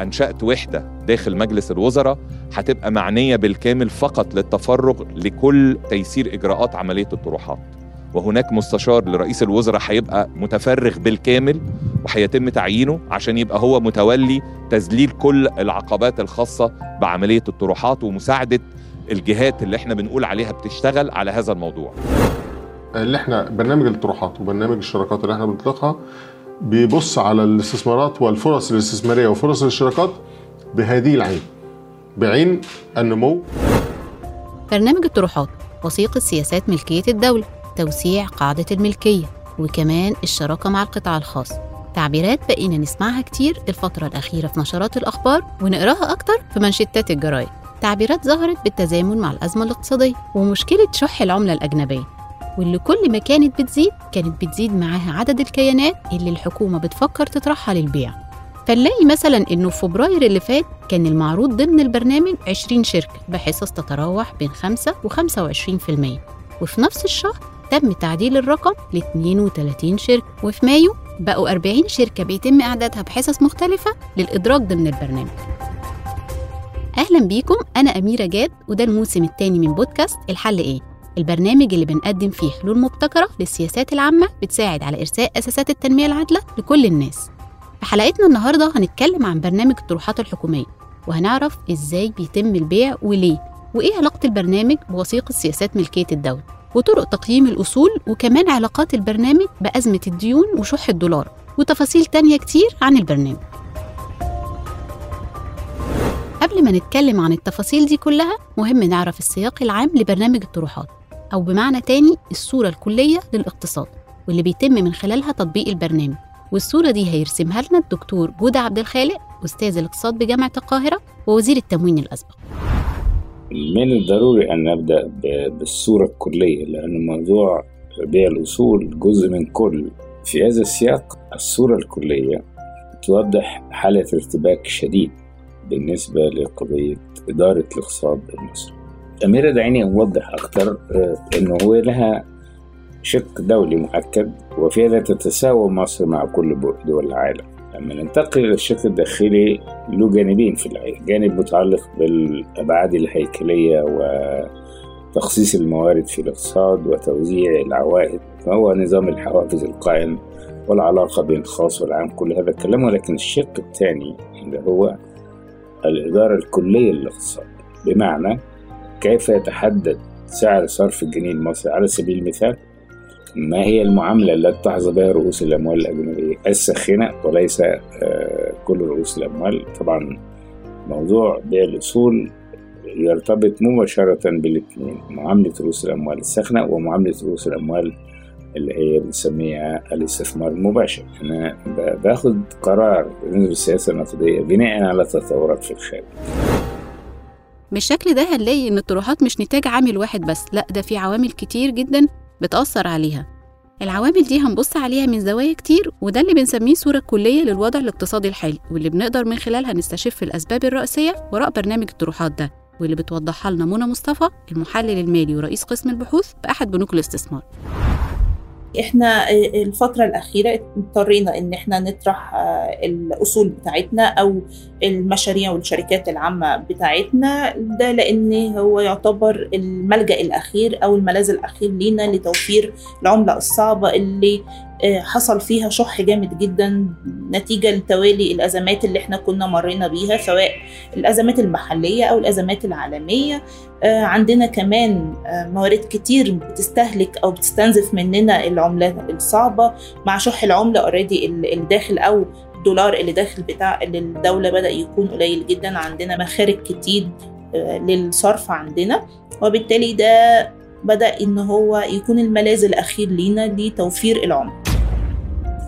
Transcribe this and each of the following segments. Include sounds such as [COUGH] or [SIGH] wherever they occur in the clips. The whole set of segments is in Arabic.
أنشأت وحدة داخل مجلس الوزراء هتبقى معنية بالكامل فقط للتفرغ لكل تيسير إجراءات عملية الطروحات. وهناك مستشار لرئيس الوزراء هيبقى متفرغ بالكامل وهيتم تعيينه عشان يبقى هو متولي تذليل كل العقبات الخاصة بعملية الطروحات ومساعدة الجهات اللي إحنا بنقول عليها بتشتغل على هذا الموضوع. اللي إحنا برنامج الطروحات وبرنامج الشراكات اللي إحنا بنطلقها بيبص على الاستثمارات والفرص الاستثمارية وفرص الشراكات بهذه العين بعين النمو. برنامج الطروحات وثيقة سياسات ملكية الدولة توسيع قاعدة الملكية وكمان الشراكة مع القطاع الخاص. تعبيرات بقينا نسمعها كتير الفترة الأخيرة في نشرات الأخبار ونقراها أكتر في منشطات الجرايد. تعبيرات ظهرت بالتزامن مع الأزمة الاقتصادية ومشكلة شح العملة الأجنبية. واللي كل ما كانت بتزيد كانت بتزيد معاها عدد الكيانات اللي الحكومة بتفكر تطرحها للبيع. فنلاقي مثلا إنه في فبراير اللي فات كان المعروض ضمن البرنامج 20 شركة بحصص تتراوح بين 5 و 25% وفي نفس الشهر تم تعديل الرقم ل 32 شركة. وفي مايو بقوا 40 شركة بيتم إعدادها بحصص مختلفة للإدراج ضمن البرنامج. أهلا بيكم. أنا أميرة جاد وده الموسم الثاني من بودكاست الحل إيه؟ البرنامج اللي بنقدم فيه حلول مبتكرة للسياسات العامة بتساعد على إرساء أساسات التنمية العادلة لكل الناس. في حلقتنا النهاردة هنتكلم عن برنامج الطروحات الحكومية وهنعرف إزاي بيتم البيع وليه وإيه علاقة البرنامج بوثيقة سياسات ملكية الدولة وطرق تقييم الأصول وكمان علاقات البرنامج بأزمة الديون وشح الدولار وتفاصيل تانية كتير عن البرنامج. قبل ما نتكلم عن التفاصيل دي كلها مهم نعرف السياق العام لبرنامج الطروحات. أو بمعنى تاني الصورة الكلية للاقتصاد واللي بيتم من خلالها تطبيق البرنامج. والصورة دي هيرسمها لنا الدكتور جودة عبد الخالق أستاذ الاقتصاد بجامعة القاهرة ووزير التموين الأسبق. من الضروري أن نبدأ بالصورة الكلية لأن موضوع بيع الأصول جزء من كل. في هذا السياق الصورة الكلية توضح حالة ارتباك شديد بالنسبة لقضية إدارة الاقتصاد المصري أميرة دعيني أوضح أكثر أنه هو لها شق دولي مؤكد وفي هذا تتساوى مصر مع كل دول العالم. لما ننتقل إلى الشق الداخلي له جانبين في الحقيقة جانب متعلق بالأبعاد الهيكلية وتخصيص الموارد في الاقتصاد وتوزيع العوائد فهو نظام الحوافز القائم والعلاقة بين الخاص والعام كل هذا الكلام. ولكن الشق الثاني اللي هو الإدارة الكلية للاقتصاد. بمعنى كيف يتحدد سعر صرف الجنيه المصري؟ على سبيل المثال ما هي المعاملة التي تحظى بها رؤوس الأموال الأجنبية؟ الساخنة وليس كل رؤوس الأموال. طبعا موضوع بيع الأصول يرتبط مباشرة بالاثنين معاملة رؤوس الأموال الساخنة ومعاملة رؤوس الأموال اللي هي بنسميها الاستثمار المباشر. أنا باخد قرار بالنسبة للسياسة النقدية بناء على تطورات في الخارج. بالشكل ده هنلاقي إن الطروحات مش نتاج عامل واحد بس لأ ده في عوامل كتير جدا بتأثر عليها. العوامل دي هنبص عليها من زوايا كتير وده اللي بنسميه صورة كلية للوضع الاقتصادي الحالي واللي بنقدر من خلالها نستشف الأسباب الرئيسية وراء برنامج الطروحات ده واللي بتوضحها لنا منى مصطفى المحلل المالي ورئيس قسم البحوث بأحد بنوك الاستثمار. إحنا الفترة الأخيرة اضطرينا إن إحنا نطرح الأصول بتاعتنا أو المشاريع والشركات العامة بتاعتنا. ده لأن هو يعتبر الملجأ الأخير أو الملاذ الأخير لينا لتوفير العملة الصعبة اللي حصل فيها شح جامد جدا نتيجة لتوالي الأزمات اللي إحنا كنا مرينا بيها سواء الأزمات المحلية أو الأزمات العالمية. عندنا كمان موارد كتير بتستهلك أو بتستنزف مننا العملات الصعبة مع شح العملة اوريدي اللي داخل أو الدولار اللي داخل بتاع للدولة بدأ يكون قليل جدا. عندنا مخارج كتير للصرف عندنا. وبالتالي ده بدأ إن هو يكون الملاذ الأخير لينا لتوفير العملة.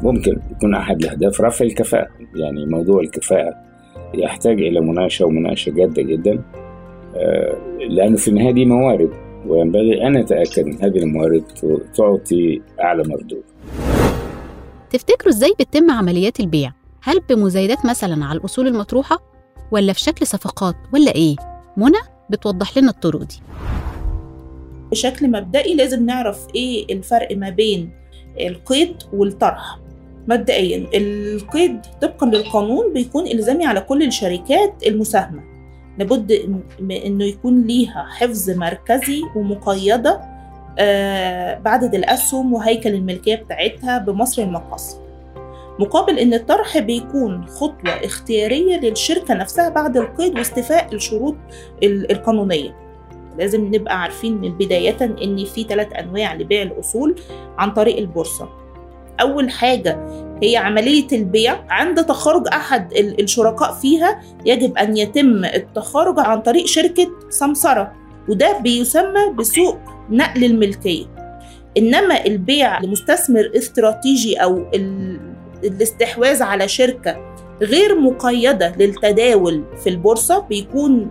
ممكن يكون أحد الأهداف رفع الكفاءة يعني موضوع الكفاءة يحتاج إلى مناقشة ومناقشة جادة جدا لأنه في النهاية دي موارد وينبغي أن نتأكد أن هذه الموارد تعطي أعلى مردود تفتكروا إزاي بتتم عمليات البيع؟ هل بمزايدات مثلا على الأصول المطروحة؟ ولا في شكل صفقات ولا إيه؟ منى بتوضح لنا الطرق دي بشكل مبدئي لازم نعرف إيه الفرق ما بين القيد والطرح مبدئيا القيد طبقا للقانون بيكون إلزامي على كل الشركات المساهمة. لابد إن- إنه يكون ليها حفظ مركزي ومقيدة آه، بعدد الأسهم وهيكل الملكية بتاعتها بمصر المقاصد مقابل إن الطرح بيكون خطوة اختيارية للشركة نفسها بعد القيد واستيفاء الشروط ال- القانونية. لازم نبقى عارفين من بداية إن في ثلاث أنواع لبيع الأصول عن طريق البورصة. أول حاجة هي عملية البيع. عند تخارج أحد ال- الشركاء فيها يجب أن يتم التخارج عن طريق شركة سمسرة وده بيسمى بسوق نقل الملكية. إنما البيع لمستثمر استراتيجي أو ال- الاستحواذ على شركة غير مقيدة للتداول في البورصة بيكون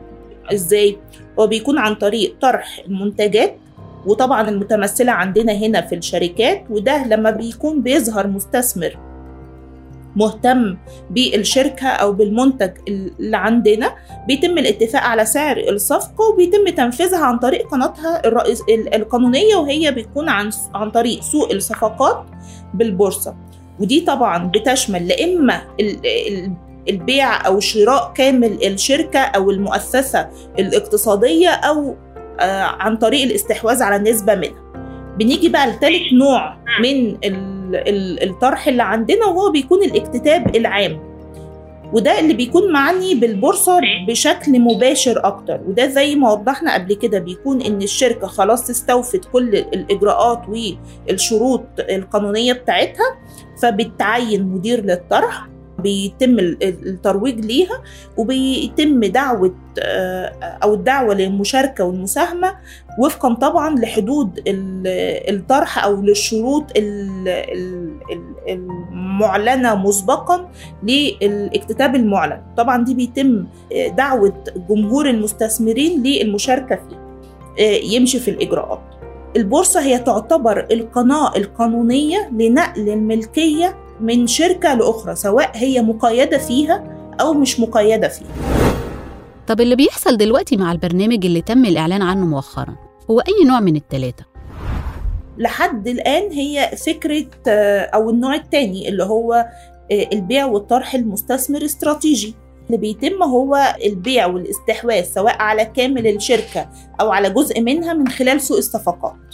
إزاي؟ هو بيكون عن طريق طرح المنتجات وطبعا المتمثلة عندنا هنا في الشركات وده لما بيكون بيظهر مستثمر مهتم بالشركة أو بالمنتج اللي عندنا بيتم الاتفاق على سعر الصفقة وبيتم تنفيذها عن طريق قناتها الرئيس ال- القانونية وهي بيكون عن عن طريق سوق الصفقات بالبورصة. ودي طبعا بتشمل لا إما ال- ال- البيع أو شراء كامل الشركة أو المؤسسة الاقتصادية أو عن طريق الاستحواذ على نسبة منها. بنيجي بقى لثالث نوع من ال- ال- الطرح اللي عندنا وهو بيكون الاكتتاب العام. وده اللي بيكون معني بالبورصة بشكل مباشر أكتر. وده زي ما وضحنا قبل كده بيكون إن الشركة خلاص استوفت كل الإجراءات والشروط القانونية بتاعتها فبتعين مدير للطرح. بيتم ال- ال- الترويج ليها وبيتم دعوة آه، أو الدعوة للمشاركة والمساهمة وفقا طبعا لحدود ال- الطرح أو للشروط ال- ال- ال- المعلنة مسبقا للاكتتاب المعلن. طبعا دي بيتم آه، دعوة جمهور المستثمرين للمشاركة فيه آه، يمشي في الإجراءات. البورصة هي تعتبر القناة القانونية لنقل الملكية من شركة لأخرى سواء هي مقيدة فيها أو مش مقيدة فيها. طب اللي بيحصل دلوقتي مع البرنامج اللي تم الإعلان عنه مؤخرا هو أي نوع من التلاتة؟ لحد الآن هي فكرة آه، أو النوع التاني اللي هو آه، البيع والطرح المستثمر استراتيجي. اللي بيتم هو البيع والاستحواذ سواء على كامل الشركة أو على جزء منها من خلال سوق الصفقات.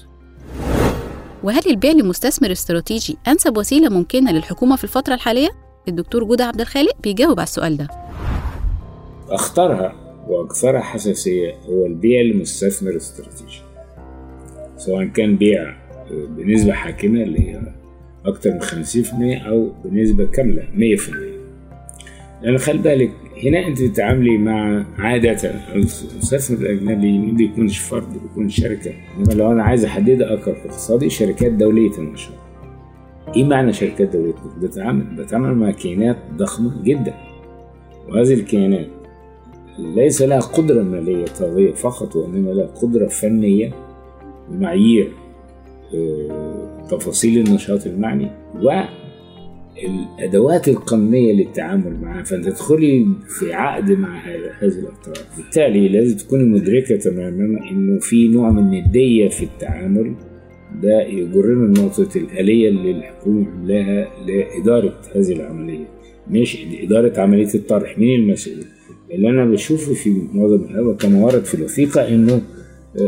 وهل البيع لمستثمر استراتيجي أنسب وسيلة ممكنة للحكومة في الفترة الحالية؟ الدكتور جودة عبد الخالق بيجاوب على السؤال ده. أخطرها وأكثرها حساسية هو البيع لمستثمر استراتيجي. سواء كان بيع بنسبة حاكمة اللي هي أكتر من 50% أو بنسبة كاملة 100% لأن خلي بالك هنا أنت تتعاملي مع عادة المستثمر الأجنبي ما بيكونش فرد بيكون شركة. إنما لو أنا عايز أحددها أكثر في اقتصادي شركات دولية النشاط إيه معنى شركات دولية؟ بتعامل بتعامل مع كيانات ضخمة جدا. وهذه الكيانات ليس لها قدرة مالية طاغية فقط وإنما لها قدرة فنية معايير آه، تفاصيل النشاط المعني والأدوات القانونية للتعامل معها فأنت تدخلي في عقد مع هذه الأطراف. بالتالي لازم تكوني مدركة تماما إنه في نوع من الندية في التعامل. ده يجرنا لنقطة الآلية اللي الحكومة عاملاها لإدارة هذه العملية. مش إدارة عملية الطرح. مين المسؤول؟ اللي أنا بشوفه في معظم الأوقات كما ورد في الوثيقة إنه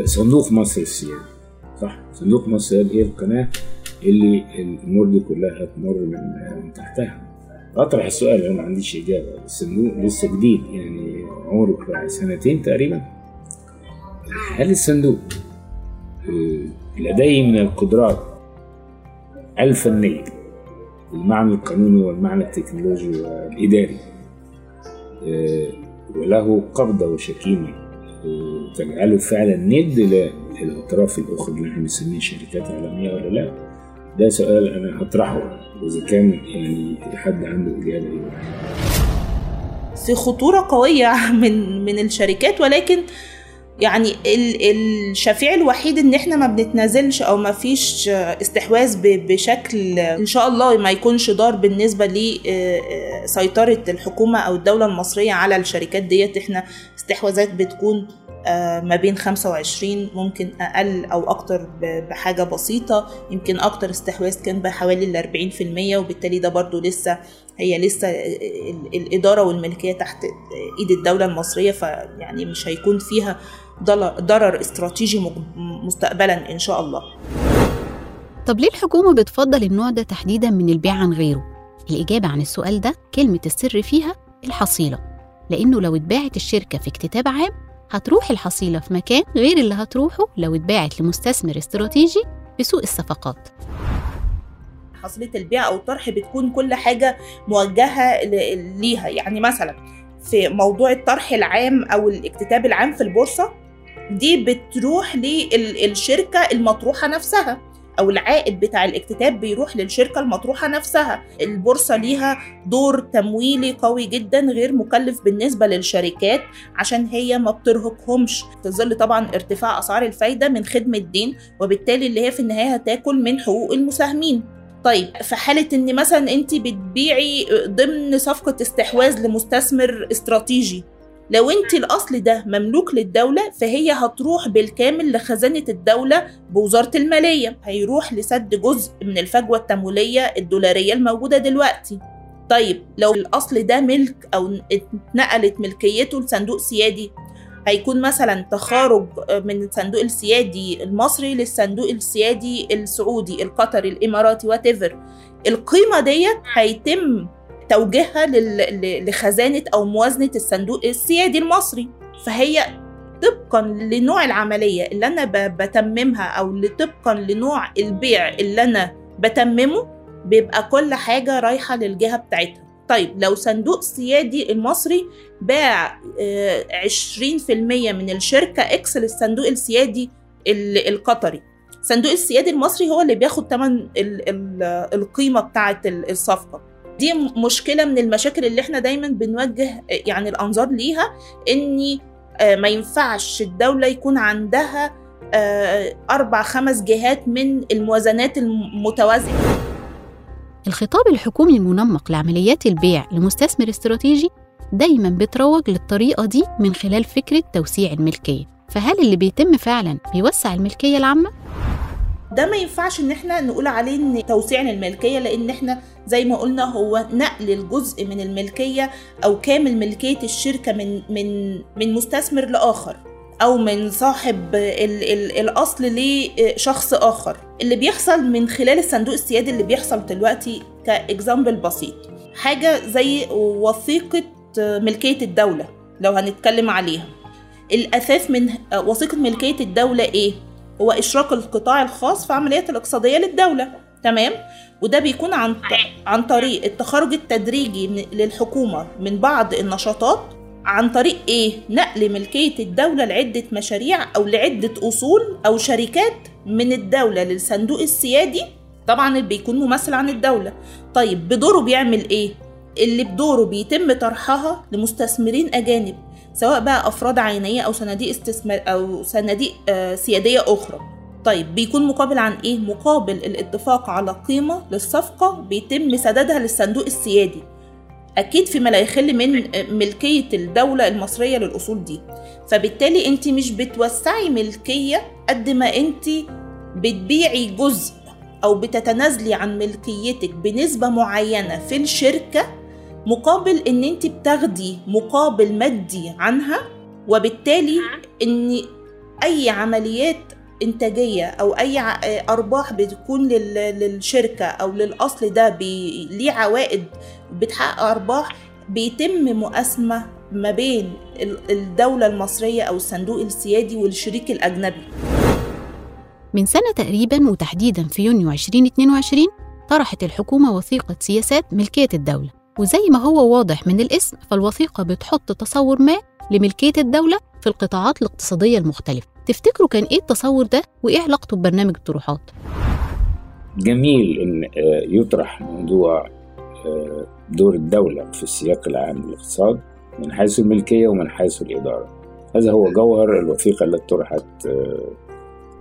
صندوق مصر السيادي. صح صندوق مصر السيادي القناة اللي الأمور دي كلها هتمر من من تحتها. أطرح السؤال أنا ما عنديش إجابة. الصندوق لسه جديد يعني عمره سنتين تقريبا. هل الصندوق لديه من القدرات الفنية المعنى القانوني والمعنى التكنولوجي والإداري. وله قبضة وشكيمة. تجعله فعلا ند للأطراف الأخرى اللي إحنا بنسميها شركات عالمية ولا لا؟ ده سؤال أنا هطرحه إذا كان يعني حد عنده إجابة إيه؟ في خطورة قوية [LAUGHS] من من الشركات ولكن يعني الشفيع الوحيد إن إحنا ما بنتنازلش أو ما فيش استحواذ بشكل إن شاء الله ما يكونش ضار بالنسبة لسيطره الحكومة أو الدولة المصرية على الشركات ديت. إحنا استحواذات بتكون آه، ما بين 25 ممكن أقل أو أكتر بحاجة بسيطة. يمكن أكتر استحواذ كان بحوالي ال 40% وبالتالي ده برضو لسه هي لسه ال- الإدارة والملكية تحت إيد الدولة المصرية فيعني مش هيكون فيها ضرر استراتيجي مستقبلا إن شاء الله. طب ليه الحكومة بتفضل النوع ده تحديدا من البيع عن غيره؟ الإجابة عن السؤال ده كلمة السر فيها الحصيلة. لأنه لو اتباعت الشركة في اكتتاب عام هتروح الحصيلة في مكان غير اللي هتروحه لو اتباعت لمستثمر استراتيجي في سوق الصفقات. حصيلة البيع أو الطرح بتكون كل حاجة موجهة ليها. يعني مثلا في موضوع الطرح العام أو الاكتتاب العام في البورصة دي بتروح للشركة المطروحة نفسها. أو العائد بتاع الاكتتاب بيروح للشركة المطروحة نفسها. البورصة ليها دور تمويلي قوي جدا غير مكلف بالنسبة للشركات عشان هي ما بترهقهمش. في ظل طبعا ارتفاع أسعار الفايدة من خدمة دين وبالتالي اللي هي في النهاية هتاكل من حقوق المساهمين. طيب في حالة إن مثلا أنت بتبيعي ضمن صفقة استحواذ لمستثمر استراتيجي لو أنت الأصل ده مملوك للدولة فهي هتروح بالكامل لخزانة الدولة بوزارة المالية. هيروح لسد جزء من الفجوة التمويلية الدولارية الموجودة دلوقتي. طيب لو الأصل ده ملك أو اتنقلت ملكيته لصندوق سيادي هيكون مثلا تخارج من الصندوق السيادي المصري للصندوق السيادي السعودي القطري الإماراتي وات القيمة ديت هيتم توجيهها لخزانة أو موازنة الصندوق السيادي المصري. فهي طبقا لنوع العملية اللي أنا بتممها أو طبقا لنوع البيع اللي أنا بتممه بيبقى كل حاجة رايحة للجهة بتاعتها. طيب لو صندوق سيادي المصري باع آه، 20% من الشركة إكس للصندوق السيادي ال- القطري. صندوق السيادي المصري هو اللي بياخد تمن ال- ال- القيمة بتاعة ال- الصفقة. دي م- مشكلة من المشاكل اللي إحنا دايما بنوجه يعني الأنظار ليها إني آه، ما ينفعش الدولة يكون عندها آه، أربع خمس جهات من الموازنات المتوازية الخطاب الحكومي المنمق لعمليات البيع لمستثمر استراتيجي دايما بتروج للطريقة دي من خلال فكرة توسيع الملكية فهل اللي بيتم فعلا بيوسع الملكية العامة؟ ده ما ينفعش إن إحنا نقول عليه إن توسيع للملكيه لأن إحنا زي ما قلنا هو نقل الجزء من الملكية أو كامل ملكية الشركة من من من مستثمر لآخر أو من صاحب ال ال الأصل لشخص آخر. اللي بيحصل من خلال الصندوق السيادي اللي بيحصل دلوقتي كاكزامبل بسيط. حاجة زي وثيقة ملكية الدولة لو هنتكلم عليها. الاساس من وثيقة ملكية الدولة إيه؟ هو إشراك القطاع الخاص في عمليات الاقتصادية للدولة. تمام؟ وده بيكون عن عن طريق التخرج التدريجي للحكومة من بعض النشاطات. عن طريق إيه؟ نقل ملكية الدولة لعدة مشاريع أو لعدة أصول أو شركات من الدولة للصندوق السيادي. طبعا اللي بيكون ممثل عن الدولة. طيب بدوره بيعمل إيه؟ اللي بدوره بيتم طرحها لمستثمرين أجانب. سواء بقى أفراد عينية أو صناديق استثمار أو صناديق آه، سيادية أخرى. طيب بيكون مقابل عن إيه؟ مقابل الاتفاق على قيمة للصفقة بيتم سدادها للصندوق السيادي. أكيد فيما لا يخل من آه، ملكية الدولة المصرية للأصول دي. فبالتالي أنت مش بتوسعي ملكية قد ما أنت بتبيعي جزء أو بتتنازلي عن ملكيتك بنسبة معينة في الشركة مقابل إن أنت بتاخدي مقابل مادي عنها وبالتالي إن أي عمليات إنتاجية أو أي أرباح بتكون لل- للشركة أو للأصل ده بي- ليه عوائد بتحقق أرباح بيتم مقاسمة ما بين ال- الدولة المصرية أو الصندوق السيادي والشريك الأجنبي. من سنة تقريبا وتحديدا في يونيو 2022 طرحت الحكومة وثيقة سياسات ملكية الدولة. وزي ما هو واضح من الاسم فالوثيقة بتحط تصور ما لملكية الدولة في القطاعات الاقتصادية المختلفة. تفتكروا كان إيه التصور ده؟ وإيه علاقته ببرنامج الطروحات؟ جميل إن آه، يطرح موضوع آه، دور الدولة في السياق العام للاقتصاد من حيث الملكية ومن حيث الإدارة. هذا هو جوهر الوثيقة التي طرحت آه،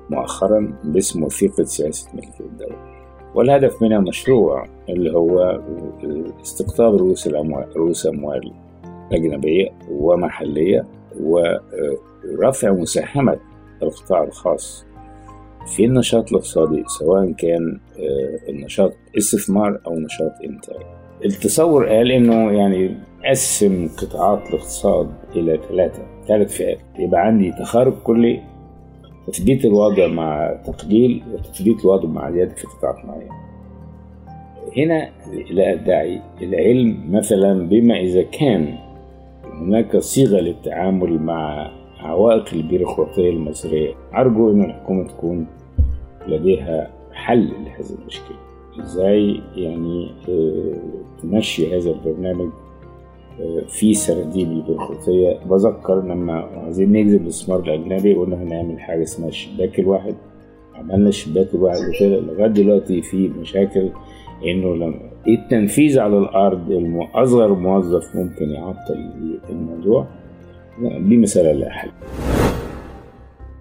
مؤخرا باسم وثيقة سياسة ملكية الدولة. والهدف منها مشروع اللي هو آه، استقطاب رؤوس الأموال رؤوس أموال أجنبية ومحلية ورفع مساهمة القطاع الخاص في النشاط الاقتصادي سواء كان آه، النشاط استثمار أو نشاط إنتاج. التصور قال إنه يعني قسم قطاعات الاقتصاد إلى ثلاثة ثلاث فئات. يبقى عندي تخارج كلي تثبيت الوضع مع تقليل وتثبيت الوضع مع زيادة في قطاعات معينة هنا لا أدعي العلم مثلا بما إذا كان هناك صيغة للتعامل مع عوائق البيروقراطية المصرية. أرجو أن الحكومة تكون لديها حل لهذه المشكلة. إزاي يعني آه، تمشي هذا البرنامج في سراديب البيروقراطية بذكر لما عايزين نجذب الاستثمار الأجنبي قلنا هنعمل حاجة اسمها الشباك الواحد. عملنا الشباك الواحد وكده. لغاية دلوقتي في مشاكل إنه لما التنفيذ على الأرض أصغر موظف ممكن يعطل الموضوع؟ دي مسألة لا حل.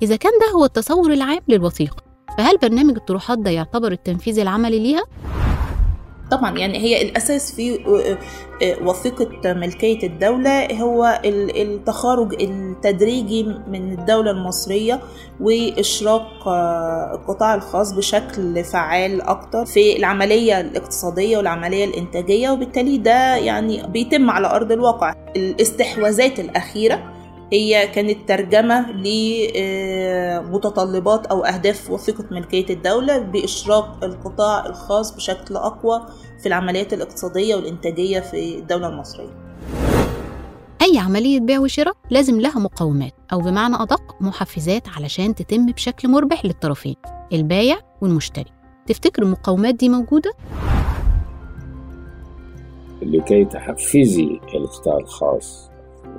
إذا كان ده هو التصور العام للوثيقة فهل برنامج الطروحات ده يعتبر التنفيذ العملي ليها؟ طبعا يعني هي الأساس في آه، آه، وثيقة ملكية الدولة هو ال- التخارج التدريجي من الدولة المصرية واشراك آه، القطاع الخاص بشكل فعال أكتر في العملية الاقتصادية والعملية الإنتاجية وبالتالي ده يعني بيتم على أرض الواقع. الاستحواذات الأخيرة هي كانت ترجمة لمتطلبات أو أهداف وثيقة ملكية الدولة بإشراك القطاع الخاص بشكل أقوى في العمليات الاقتصادية والإنتاجية في الدولة المصرية أي عملية بيع وشراء لازم لها مقومات أو بمعنى أدق محفزات علشان تتم بشكل مربح للطرفين البايع والمشتري تفتكر المقومات دي موجودة؟ لكي تحفزي القطاع الخاص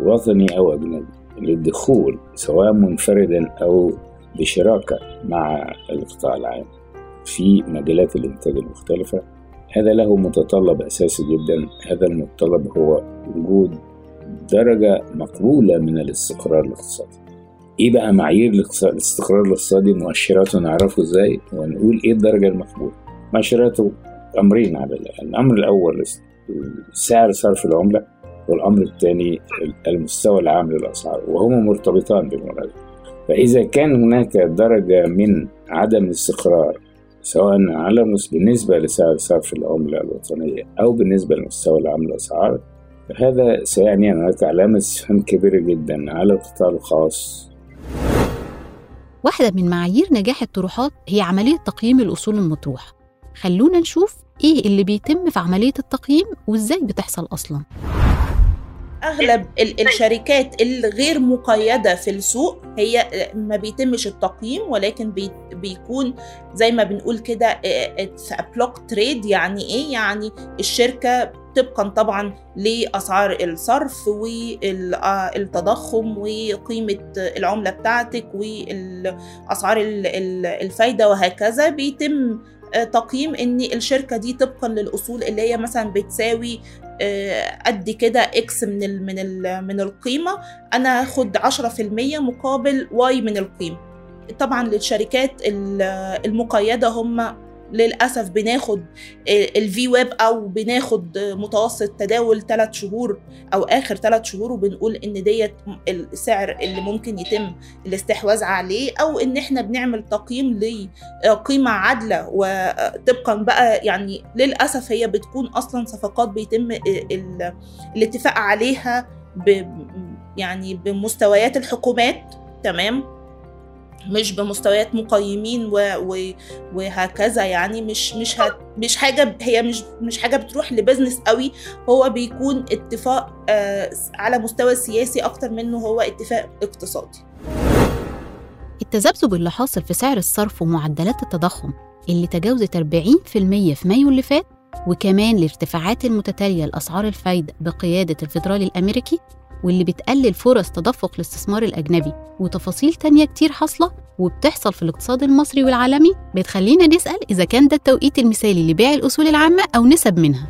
وطني أو أجنبي. للدخول سواء منفردا أو بشراكة مع القطاع العام في مجالات الإنتاج المختلفة هذا له متطلب أساسي جدا. هذا المتطلب هو وجود درجة مقبولة من الاستقرار الاقتصادي. إيه بقى معايير الاستقرار الاقتصادي؟ مؤشراته نعرفه إزاي؟ ونقول إيه الدرجة المقبولة؟ مؤشراته أمرين على الأقل. الأمر الأول سعر صرف العملة. والأمر الثاني المستوى العام للأسعار وهما مرتبطان بالمناسبة فإذا كان هناك درجة من عدم الاستقرار سواء على بالنسبة لسعر صرف العملة الوطنية أو بالنسبة للمستوى العام للأسعار فهذا سيعني أن هناك علامة استفهام كبيرة جدا على القطاع الخاص. واحدة من معايير نجاح الطروحات هي عملية تقييم الأصول المطروحة. خلونا نشوف إيه اللي بيتم في عملية التقييم وإزاي بتحصل أصلاً. أغلب ال- الشركات الغير مقيدة في السوق هي ما بيتمش التقييم ولكن بي بيكون زي ما بنقول كده block trade يعني إيه؟ يعني الشركة طبقا طبعا لأسعار الصرف والتضخم وقيمة العملة بتاعتك ال- الفايدة وهكذا. بيتم آه، تقييم إن الشركة دي طبقا للأصول اللي هي مثلا بتساوي آه، قد كده X من ال من ال من القيمة. أنا هاخد 10% مقابل Y من القيمة. طبعا للشركات ال- المقيدة هم للأسف بناخد ال VWAP أو بناخد متوسط تداول 3 شهور أو آخر 3 شهور وبنقول إن ديت السعر اللي ممكن يتم الاستحواذ عليه أو إن إحنا بنعمل تقييم لقيمه عادلة. وطبقا بقى يعني للأسف هي بتكون أصلا صفقات بيتم ال- الاتفاق عليها يعني بمستويات الحكومات تمام؟ مش بمستويات مقيمين و... و... وهكذا يعني مش مش ه... مش حاجة هي مش مش حاجة بتروح لبزنس قوي. هو بيكون اتفاق آه على مستوى سياسي أكتر منه هو اتفاق اقتصادي. التذبذب اللي حاصل في سعر الصرف ومعدلات التضخم اللي تجاوزت 40% في مايو اللي فات وكمان الارتفاعات المتتالية لأسعار الفايدة بقيادة الفيدرالي الأمريكي واللي بتقلل فرص تدفق الاستثمار الأجنبي وتفاصيل تانية كتير حاصلة وبتحصل في الاقتصاد المصري والعالمي بتخلينا نسأل إذا كان ده التوقيت المثالي لبيع الأصول العامة أو نسب منها.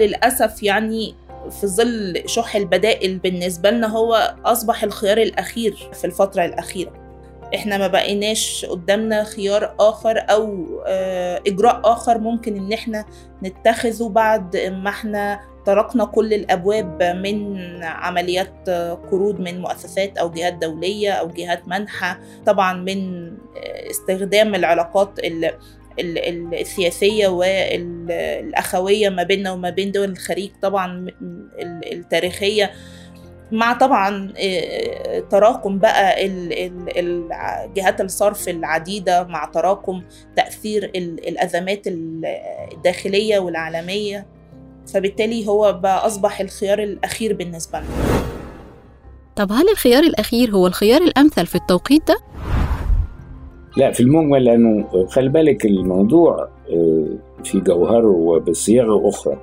للأسف يعني في ظل شح البدائل بالنسبة لنا هو أصبح الخيار الأخير في الفترة الأخيرة. إحنا ما بقيناش قدامنا خيار آخر أو آه، إجراء آخر ممكن إن إحنا نتخذه بعد ما إحنا طرقنا كل الأبواب من عمليات قروض من مؤسسات أو جهات دولية أو جهات منحة طبعا من استخدام العلاقات السياسية والأخوية ما بيننا وما بين دول الخليج طبعا التاريخية مع طبعا تراكم بقى جهات الصرف العديدة مع تراكم تأثير الأزمات الداخلية والعالمية. فبالتالي هو بقى أصبح الخيار الأخير بالنسبة لنا. طب هل الخيار الأخير هو الخيار الأمثل في التوقيت ده؟ لا في المجمل لأنه خلي بالك الموضوع في جوهره وبصياغة أخرى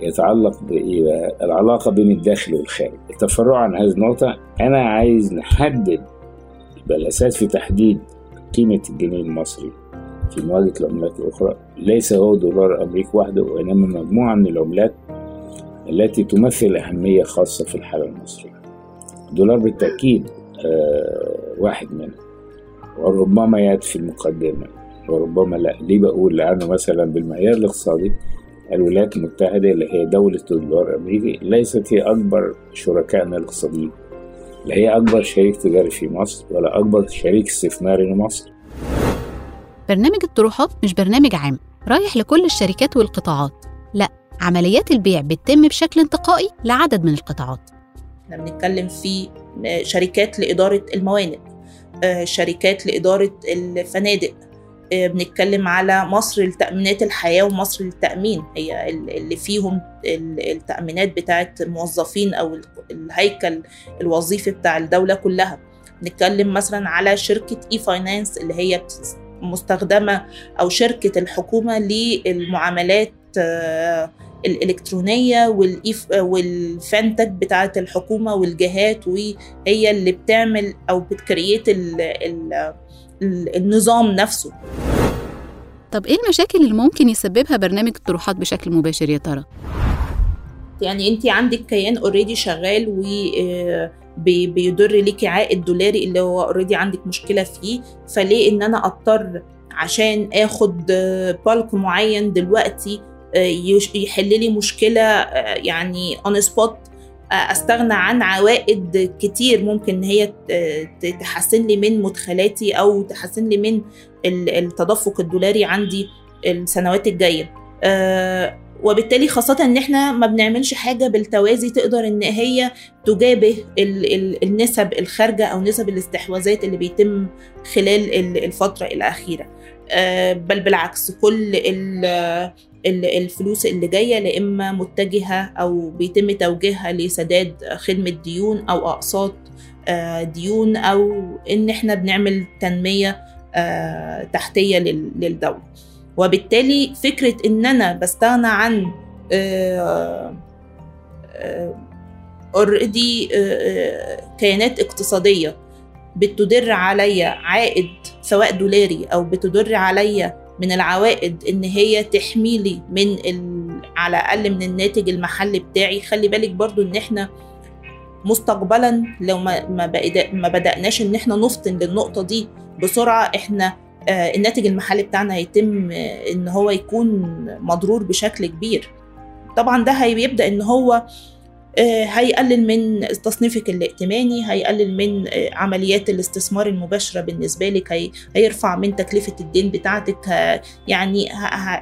يتعلق بإيه؟ العلاقة بين الداخل والخارج. التفرع عن هذه النقطة أنا عايز نحدد بالأساس في تحديد قيمة الجنيه المصري. في مواجهة العملات الأخرى. ليس هو دولار أمريكا وحده وإنما مجموعة من العملات التي تمثل أهمية خاصة في الحالة المصرية. الدولار بالتأكيد آه واحد منهم وربما يأتي في المقدمة. وربما لا. ليه بقول؟ لأنه مثلا بالمعيار الاقتصادي الولايات المتحدة اللي هي دولة الدولار الأمريكي ليست هي أكبر شركائنا الاقتصاديين. لا هي أكبر شريك تجاري في مصر ولا أكبر شريك استثماري لمصر. برنامج الطروحات مش برنامج عام رايح لكل الشركات والقطاعات. لا عمليات البيع بتتم بشكل انتقائي لعدد من القطاعات. إحنا بنتكلم في شركات لإدارة الموانئ شركات لإدارة الفنادق بنتكلم على مصر لتأمينات الحياة ومصر للتأمين. هي اللي فيهم التأمينات بتاعت الموظفين أو الهيكل الوظيفي بتاع الدولة كلها. بنتكلم مثلا على شركة اي فاينانس اللي هي مستخدمة أو شركة الحكومة للمعاملات الإلكترونية وال fintech بتاعة الحكومة والجهات وهي اللي بتعمل أو بت create ال ال النظام نفسه. طب إيه المشاكل اللي ممكن يسببها برنامج الطروحات بشكل مباشر يا ترى؟ يعني انت عندك كيان already شغال و بيدر ليكي عائد دولاري اللي هو already عندك مشكلة فيه فليه إن أنا أضطر عشان آخد bulk معين دلوقتي يحل لي مشكلة يعني on spot أستغنى عن عوائد كتير ممكن إن هي تحسن لي من مدخلاتي أو تحسن لي من التدفق الدولاري عندي السنوات الجاية. وبالتالي خاصة إن إحنا ما بنعملش حاجة بالتوازي تقدر إن هي تجابه النسب الخارجة أو نسب الاستحواذات اللي بيتم خلال الفترة الأخيرة. بل بالعكس كل الفلوس اللي جاية لا إما متجهة أو بيتم توجيهها لسداد خدمة ديون أو أقساط ديون أو إن إحنا بنعمل تنمية تحتية للدولة. وبالتالي فكرة إن أنا بستغنى عن اوريدي كيانات اقتصادية بتدر عليا عائد سواء دولاري أو بتدر عليا من العوائد إن هي تحمي لي من. على الأقل من الناتج المحلي بتاعي خلي بالك برضو إن إحنا مستقبلا لو ما ما, بدأناش إن إحنا نفطن للنقطة دي بسرعة إحنا آه الناتج المحلي بتاعنا هيتم آه إن هو يكون مضرور بشكل كبير. طبعا ده هيبدأ إن هو هيقلل من تصنيفك الائتماني هيقلل من عمليات الاستثمار المباشرة بالنسبة لك هي هيرفع من تكلفة الدين بتاعتك يعني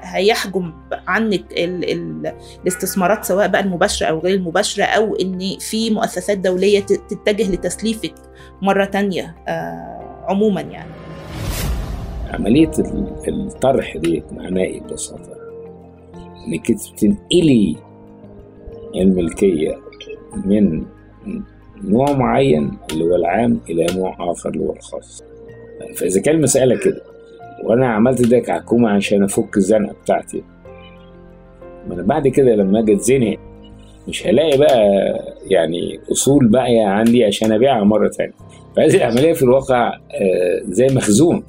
هيحجم عنك ال ال الاستثمارات سواء بقى المباشرة أو غير المباشرة أو إن في مؤسسات دولية تتجه لتسليفك مرة تانية عموما يعني. عملية الطرح دي معناه إيه ببساطة؟ إنك تنقلي الملكية من نوع معين اللي هو العام إلى نوع آخر اللي هو الخاص. فإذا كان المسألة كده وأنا عملت ده كحكومة عشان أفك الزنقة بتاعتي ما أنا بعد كده لما أجي أتزنق مش هلاقي بقى يعني أصول باقية عندي عشان أبيعها مرة تانية. فهذه العملية في الواقع زي مخزون.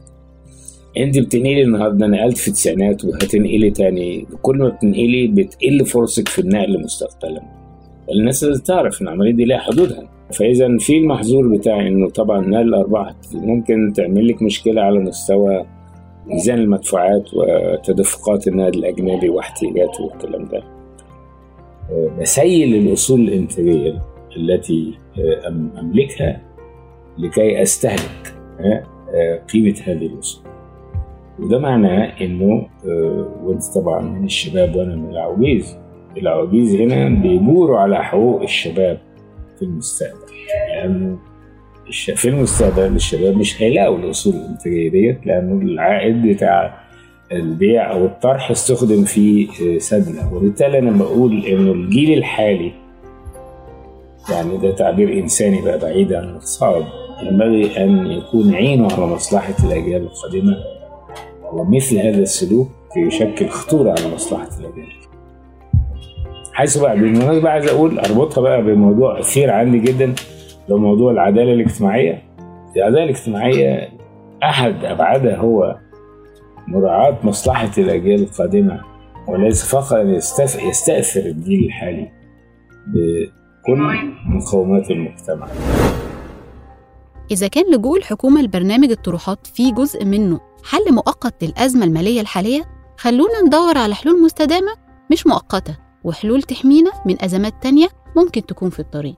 انت بتنقلي النهارده نقلت في التسعينات وهتنقلي تاني كل ما بتنقلي بتقل فرصك في النقل مستقبلا الناس لازم تعرف إن العملية دي ليها حدودها. فإذا في المحظور بتاع إنه طبعا نقل الارباح ممكن تعمل لك مشكلة على مستوى ميزان المدفوعات وتدفقات النقد الأجنبي واحتياجاته والكلام ده. بسيل الأصول الإنتاجية التي أملكها لكي أستهلك قيمة هذه الأصول. وده معناه إنه وأنت طبعا من الشباب وأنا من العواجيز. العواجيز هنا بيجوروا على حقوق الشباب في المستقبل. لأنه في المستقبل الشباب مش هيلاقوا الأصول الإنتاجية ديت لأنه العائد بتاع البيع أو الطرح استخدم في سدنه وبالتالي أنا بقول إنه الجيل الحالي يعني ده تعبير إنساني بقى بعيد عن الاقتصاد ينبغي أن يكون عينه على مصلحة الأجيال القادمه ومثل هذا السلوك يشكل خطورة على مصلحة الاجيال حيث بقى بالمناسبة عايز أقول أربطها بقى بموضوع أثير عندي جدا لو موضوع العدالة الاجتماعية. العدالة الاجتماعية أحد أبعادها هو مراعاة مصلحة الأجيال القادمة وليس فقط يستأثر الجيل الحالي بكل مقومات المجتمع. إذا كان لجوء الحكومة لبرنامج الطروحات في جزء منه حل مؤقت للأزمة المالية الحالية خلونا ندور على حلول مستدامة مش مؤقتة وحلول تحمينا من أزمات تانية ممكن تكون في الطريق.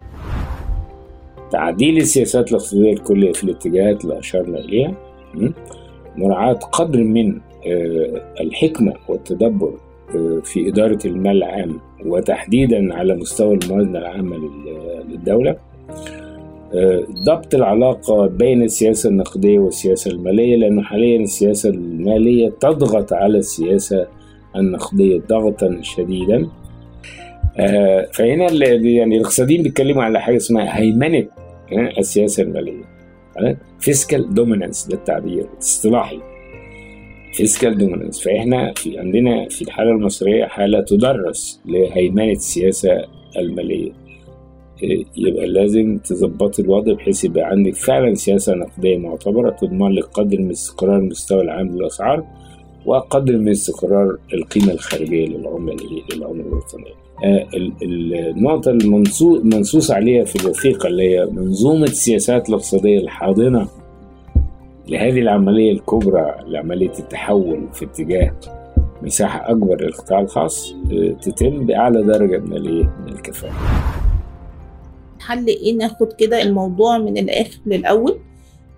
تعديل السياسات الاقتصادية الكلية في الاتجاهات اللي أشرنا إليها. مراعاة قدر من الحكمة والتدبر في إدارة المال العام وتحديدا على مستوى الموازنة العامة للدولة. ضبط العلاقة بين السياسة النقدية والسياسة المالية لأنه حاليا السياسة المالية تضغط على السياسة النقدية ضغطا شديدا. فهنا يعني الاقتصاديين بيتكلموا على حاجة اسمها هيمنة السياسة المالية. fiscal dominance ده التعبير اصطلاحي. fiscal dominance فإحنا في عندنا في الحالة المصرية حالة تدرس لهيمنة السياسة المالية. يبقى لازم تظبط الوضع بحيث يبقى عندك فعلا سياسة نقدية معتبرة تضمن لك قدر من استقرار المستوى العام للأسعار وقدر من استقرار القيمة الخارجية للعمله للعملة الوطنية. النقطة المنصوص عليها في الوثيقة اللي هي منظومة السياسات الاقتصادية الحاضنة لهذه العملية الكبرى لعملية التحول في اتجاه مساحة أكبر للقطاع الخاص تتم بأعلى درجة من الكفاءة. حل إيه ناخد كده الموضوع من الآخر للأول؟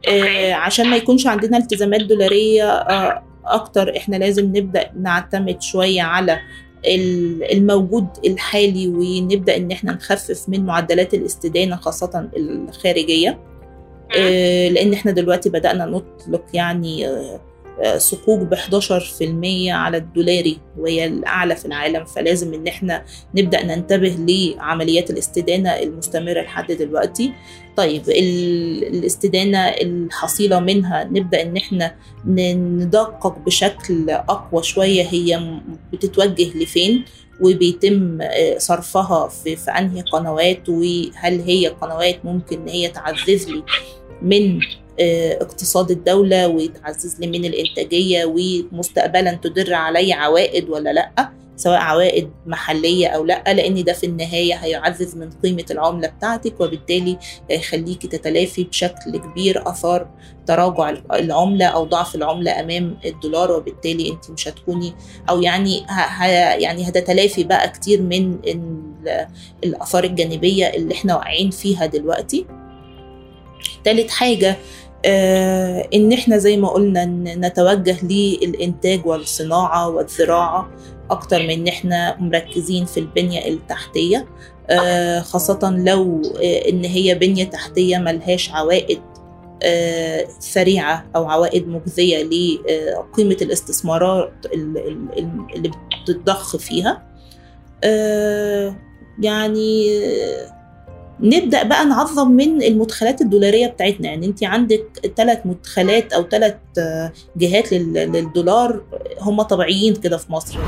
آه عشان ما يكونش عندنا التزامات دولارية آه أكتر. إحنا لازم نبدأ نعتمد شوية على الموجود الحالي ونبدأ إن إحنا نخفف من معدلات الاستدانة خاصة الخارجية. لأن إحنا دلوقتي بدأنا نطلق يعني صكوك ب 11% على الدولاري وهي الأعلى في العالم. فلازم إن إحنا نبدأ ننتبه لعمليات الاستدانة المستمرة لحد دلوقتي. طيب الاستدانة الحصيلة منها نبدأ إن إحنا ندقق بشكل أقوى شوية. هي بتتوجه لفين؟ وبيتم صرفها في, في أنهي قنوات؟ وهل هي قنوات ممكن إن هي تعزز لي من اقتصاد الدولة وتعزز لي من الإنتاجية ومستقبلا تدر علي عوائد ولا لأ؟ سواء عوائد محلية أو لأ لأن ده في النهاية هيعزز من قيمة العملة بتاعتك وبالتالي هيخليكي تتلافي بشكل كبير أثار تراجع العملة أو ضعف العملة أمام الدولار وبالتالي أنت مش هتكوني أو يعني ه يعني هتتلافي بقى كتير من الآثار الجانبية اللي إحنا واقعين فيها دلوقتي. تالت حاجة آه إن إحنا زي ما قلنا نتوجه للإنتاج والصناعة والزراعة أكتر من إن إحنا مركزين في البنية التحتية. آه خاصة لو آه إن هي بنية تحتية ملهاش عوائد آه سريعة أو عوائد مجزية لقيمه الاستثمارات اللي بتتضخ فيها. آه يعني نبدأ بقى نعظم من المدخلات الدولارية بتاعتنا. يعني انت عندك ثلاث مدخلات أو ثلاث جهات للدولار هم طبيعيين كده في مصر.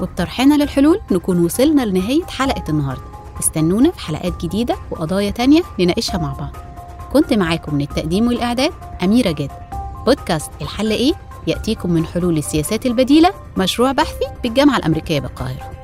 وبطرحنا للحلول؟ نكون وصلنا لنهاية حلقة النهارده. استنونا في حلقات جديدة وقضايا تانية نناقشها مع بعض. كنت معاكم من التقديم والإعداد أميرة جاد بودكاست الحل إيه؟ يأتيكم من حلول السياسات البديلة مشروع بحثي بالجامعة الأمريكية بالقاهرة.